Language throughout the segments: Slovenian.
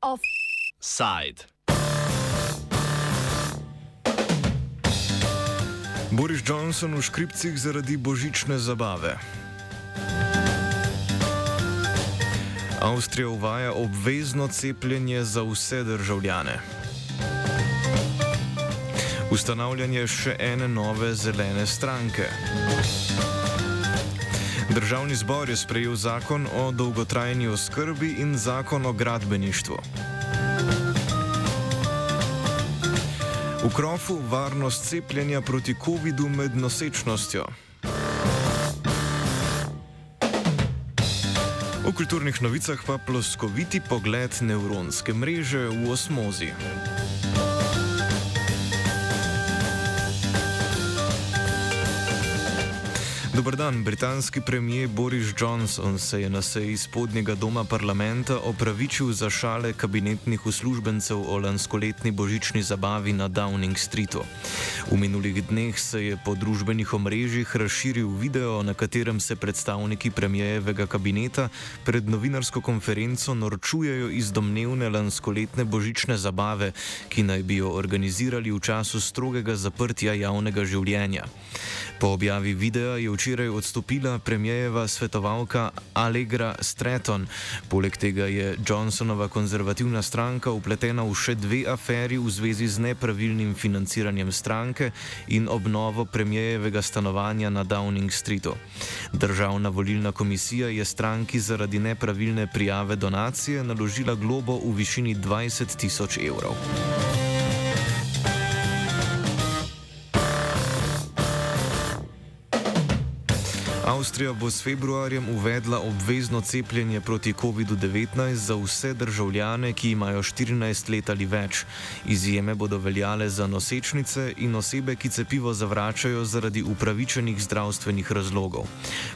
Offside. Boris Johnson v škripcih zaradi božične zabave. Avstrija uvaja obvezno cepljenje za vse državljane. Ustanavljanje še ene nove zelene stranke. Državni zbor je sprejel zakon o dolgotrajni oskrbi in zakon o gradbeništvu. V krofu varnost cepljenja proti COVID-u med nosečnostjo. V kulturnih novicah pa ploskoviti pogled nevronske mreže v osmozi. Dobr dan. Britanski premijer Boris Johnson se je na seji spodnjega doma parlamenta opravičil za šale kabinetnih uslužbencev o lanskoletni božični zabavi na Downing Streetu. V minulih dneh se je po družbenih omrežjih razširil video, na katerem se predstavniki premijejevega kabineta pred novinarsko konferenco norčujejo iz domnevne lanskoletne božične zabave, ki naj bi jo organizirali v času strogega zaprtja javnega življenja. Po objavi videa je včeraj odstopila premijejeva svetovalka Allegra Stratton. Poleg tega je Johnsonova konzervativna stranka upletena v še dve aferi v zvezi z nepravilnim financiranjem stranke in obnovo premijejevega stanovanja na Downing Streetu. Državna volilna komisija je stranki zaradi nepravilne prijave donacije naložila globo v višini 20 tisoč evrov. Avstrija bo s februarjem uvedla obvezno cepljenje proti COVID-19 za vse državljane, ki imajo 14 let ali več. Izjeme bodo veljale za nosečnice in osebe, ki cepivo zavračajo zaradi upravičenih zdravstvenih razlogov.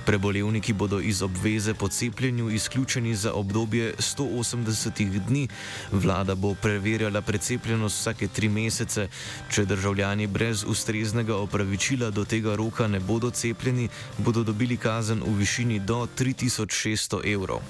Prebolevniki bodo iz obveze po cepljenju izključeni za obdobje 180 dni. Vlada bo preverjala precepljenost vsake tri mesece. Če državljani brez ustreznega opravičila do tega roka ne bodo cepljeni, bodo dobili kazen v višini do 3600 evrov.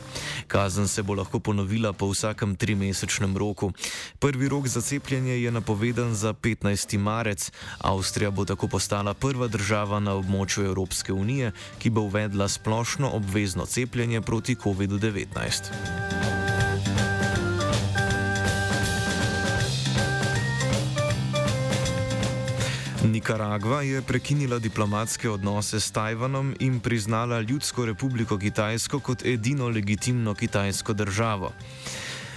Kazen se bo lahko ponovila po vsakem trimesečnem roku. Prvi rok za cepljenje je napovedan za 15. marec. Avstrija bo tako postala prva država na območju Evropske unije, ki bo uvedla splošno obvezno cepljenje proti COVID-19. Nikaragva je prekinila diplomatske odnose s Tajvanom in priznala Ljudsko republiko Kitajsko kot edino legitimno kitajsko državo.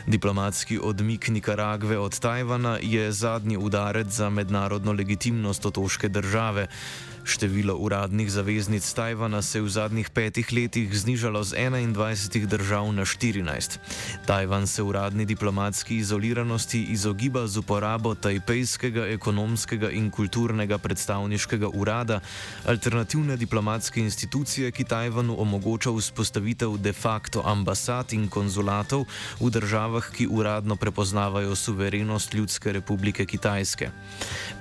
Diplomatski odmik Nikaragve od Tajvana je zadnji udarec za mednarodno legitimnost otoške države. Število uradnih zaveznic Tajvana se je v zadnjih petih letih znižalo z 21 držav na 14. Tajvan se uradni diplomatski izoliranosti izogiba z uporabo tajpejskega ekonomskega in kulturnega predstavniškega urada, alternativne diplomatske institucije, ki Tajvanu omogoča vzpostavitev de facto ambasad in konzulatov v državah, ki uradno prepoznavajo suverenost Ljudske republike Kitajske.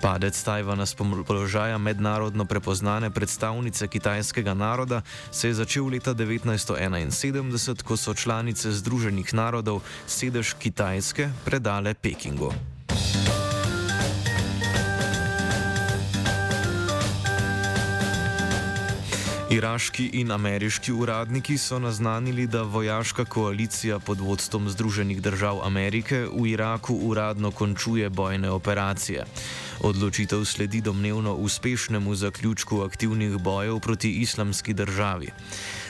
Padec Tajvana z položaja mednarodno prepoznane predstavnice kitajskega naroda se je začel leta 1971, ko so članice Združenih narodov sedež Kitajske predale Pekingu. Iraški in ameriški uradniki so naznanili, da vojaška koalicija pod vodstvom Združenih držav Amerike v Iraku uradno končuje bojne operacije. Odločitev sledi domnevno uspešnemu zaključku aktivnih bojev proti islamski državi.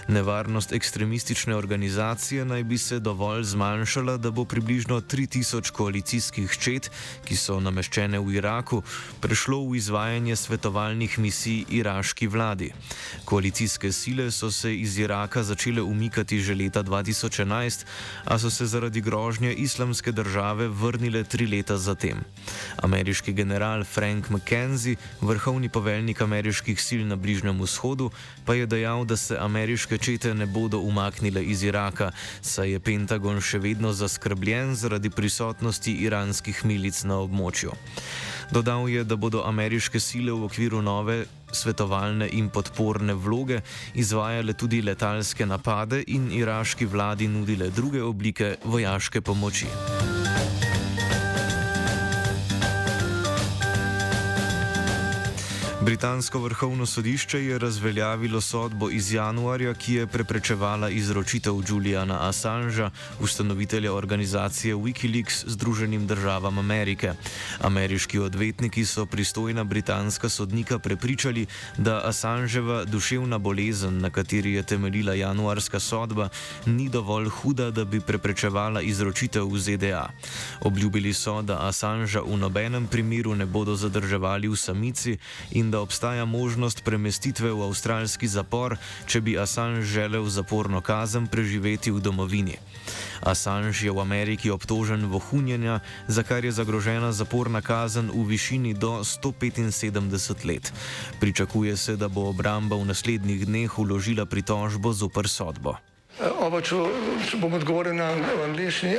Nevarnost ekstremistične organizacije naj bi se dovolj zmanjšala, da bo približno 3000 koalicijskih čet, ki so nameščene v Iraku, prešlo v izvajanje svetovalnih misij iraški vladi. Koalicijske sile so se iz Iraka začele umikati že leta 2011, a so se zaradi grožnje islamske države vrnile tri leta zatem. Ameriški general Frank McKenzie, vrhovni poveljnik ameriških sil na Bližnjem vzhodu, pa je dejal, da se ameriške čete ne bodo umaknile iz Iraka, saj je Pentagon še vedno zaskrbljen zaradi prisotnosti iranskih milic na območju. Dodal je, da bodo ameriške sile v okviru nove svetovalne in podporne vloge izvajale tudi letalske napade in iraški vladi nudile druge oblike vojaške pomoči. Britansko vrhovno sodišče je razveljavilo sodbo iz januarja, ki je preprečevala izročitev Juliana Assangea, ustanovitelja organizacije Wikileaks Združenim državam Amerike. Ameriški odvetniki so pristojna britanska sodnika prepričali, da Assangeeva duševna bolezen, na kateri je temeljila januarska sodba, ni dovolj huda, da bi preprečevala izročitev v ZDA. Obljubili so, da Assangea v nobenem primeru ne bodo zadrževali v samici in da obstaja možnost premestitve v avstralski zapor, če bi Assange želel zaporno kazen preživeti v domovini. Assange je v Ameriki obtožen vohunjenja, za kar je zagrožena zaporna kazen v višini do 175 let. Pričakuje se, da bo obramba v naslednjih dneh uložila pritožbo zoper sodbo. Oba, če, če bom odgovoril na angliški.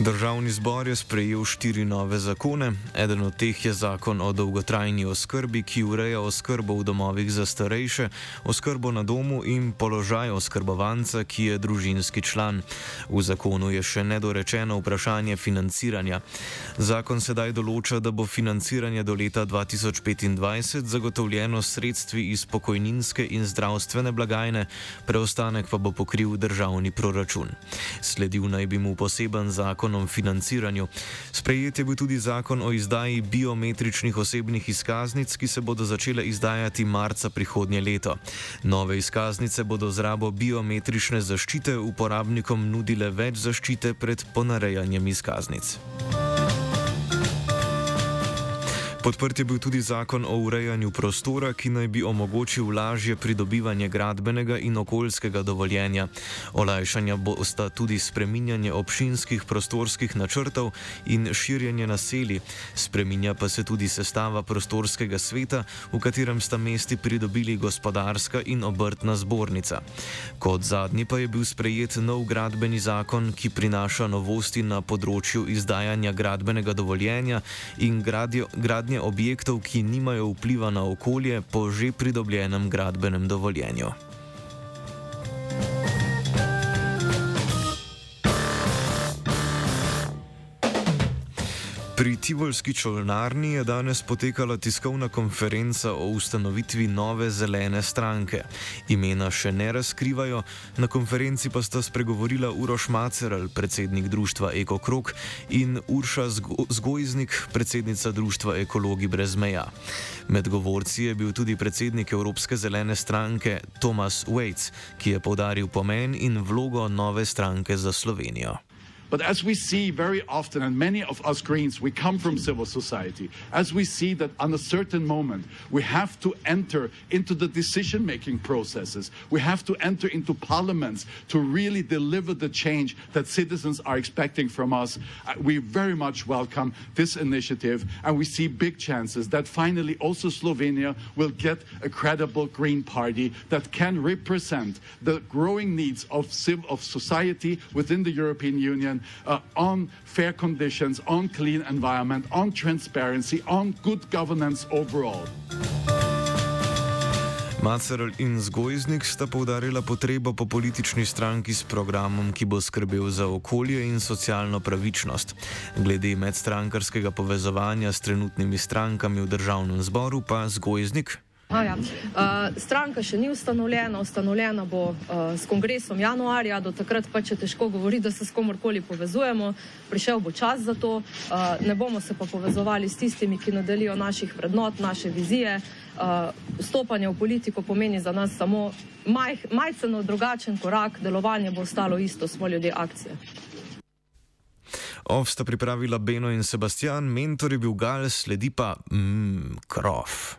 Državni zbor je sprejel štiri nove zakone. Eden od teh je zakon o dolgotrajni oskrbi, ki ureja oskrbo v domovih za starejše, oskrbo na domu in položaj oskrbovanca, ki je družinski član. V zakonu je še nedorečeno vprašanje financiranja. Zakon sedaj določa, da bo financiranje do leta 2025 zagotovljeno sredstvi iz pokojninske in zdravstvene blagajne, preostanek pa bo pokril državni proračun. Sledil naj bi mu poseben zakon zakonom o financiranju. Sprejet je bil tudi zakon o izdaji biometričnih osebnih izkaznic, ki se bodo začele izdajati marca prihodnje leto. Nove izkaznice bodo z rabo biometrične zaščite uporabnikom nudile več zaščite pred ponarejanjem izkaznic. Podprt je bil tudi zakon o urejanju prostora, ki naj bi omogočil lažje pridobivanje gradbenega in okoljskega dovoljenja. Olajšanja bo sta tudi spreminjanje občinskih prostorskih načrtov in širjenje naselij. Spreminja pa se tudi sestava prostorskega sveta, v katerem sta mesti pridobili gospodarska in obrtna zbornica. Kot zadnji pa je bil sprejet nov gradbeni zakon, ki prinaša novosti na področju izdajanja gradbenega dovoljenja in gradnje gradnje objektov, ki nimajo vpliva na okolje po že pridobljenem gradbenem dovoljenju. Pri Tivolski čolnarni je danes potekala tiskovna konferenca o ustanovitvi nove zelene stranke. Imena še ne razkrivajo, na konferenci pa sta spregovorila Uroš Maceral, predsednik društva Eko Krok, in Urša Zgojznik, predsednica društva Ekologi brez meja. Med govorci je bil tudi predsednik Evropske zelene stranke Thomas Waits, ki je povdaril pomen in vlogo nove stranke za Slovenijo. But as we see very often, and many of us Greens, we come from civil society, as we see that on a certain moment, we have to enter into the decision making processes, we have to enter into parliaments to really deliver the change that citizens are expecting from us. Uh, we very much welcome this initiative, and we see big chances that finally also Slovenia will get a credible Green Party that can represent the growing needs of, of society within the European Union uh, on fair conditions, on clean environment, on transparency, on good governance overall. Macerl in Zgojznik sta povdarila potrebo po politični stranki s programom, ki bo skrbel za okolje in socialno pravičnost. Glede medstrankarskega povezovanja s trenutnimi strankami v državnem zboru pa Zgojznik Ja. Uh, stranka še ni ustanovljena, ustanovljena bo uh, s kongresom januarja, do takrat pa če težko govoriti, da se s komorkoli povezujemo, prišel bo čas za to, uh, ne bomo se pa povezovali s tistimi, ki ne delijo naših vrednot, naše vizije. Uh, vstopanje v politiko pomeni za nas samo maj, majceno drugačen korak, delovanje bo ostalo isto, smo ljudje akcije. Ov sta pripravila Beno in Sebastian, mentor je bil Gal, sledi pa mm, krov.